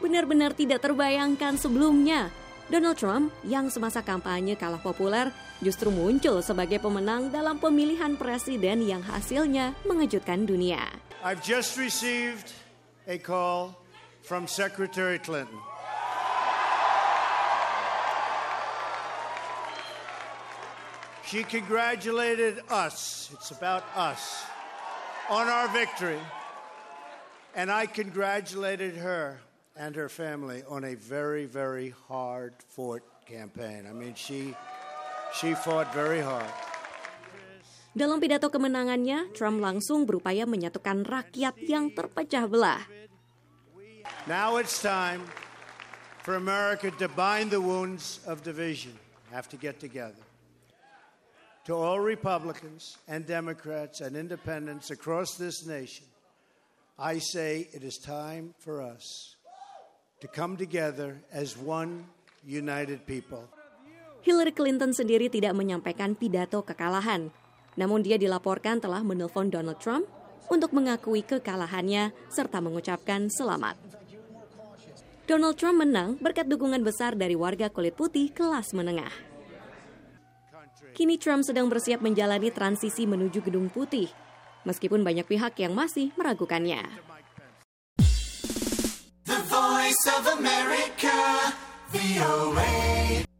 benar-benar tidak terbayangkan sebelumnya. Donald Trump yang semasa kampanye kalah populer justru muncul sebagai pemenang dalam pemilihan presiden yang hasilnya mengejutkan dunia. I've just received a call from Secretary Clinton. She congratulated us, it's about us, on our victory. And I congratulated her and her family on a very, very hard fought campaign. I mean, she, she fought very hard. Dalam pidato kemenangannya, Trump langsung berupaya menyatukan rakyat yang terpecah belah. Now it's time for America to bind the wounds of division. Have to get together. To all Republicans and Democrats and independents across this nation, I say it is time for us to come together as one united people. Hillary Clinton sendiri tidak menyampaikan pidato kekalahan, namun dia dilaporkan telah menelpon Donald Trump untuk mengakui kekalahannya serta mengucapkan selamat. Donald Trump menang berkat dukungan besar dari warga kulit putih kelas menengah. Kini Trump sedang bersiap menjalani transisi menuju Gedung Putih, meskipun banyak pihak yang masih meragukannya. The Voice of America, VOA.